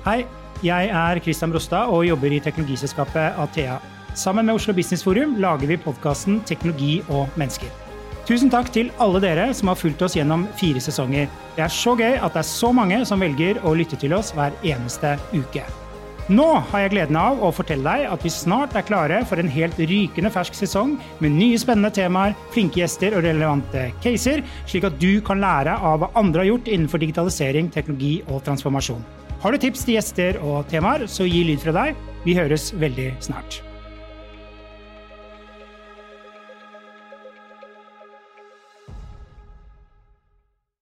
Hei, jeg er Christian Brostad og jobber i teknologiselskapet Athea. Sammen med Oslo Business Forum lager vi podkasten Teknologi og mennesker. Tusen takk til alle dere som har fulgt oss gjennom fire sesonger. Det er så gøy at det er så mange som velger å lytte til oss hver eneste uke. Nå har jeg gleden av å fortelle deg at vi snart er klare for en helt rykende fersk sesong med nye spennende temaer, flinke gjester og relevante caser, slik at du kan lære av hva andre har gjort innenfor digitalisering, teknologi og transformasjon. Har du tips til gjester og temaer, så gi lyd fra deg. Vi høres veldig snart.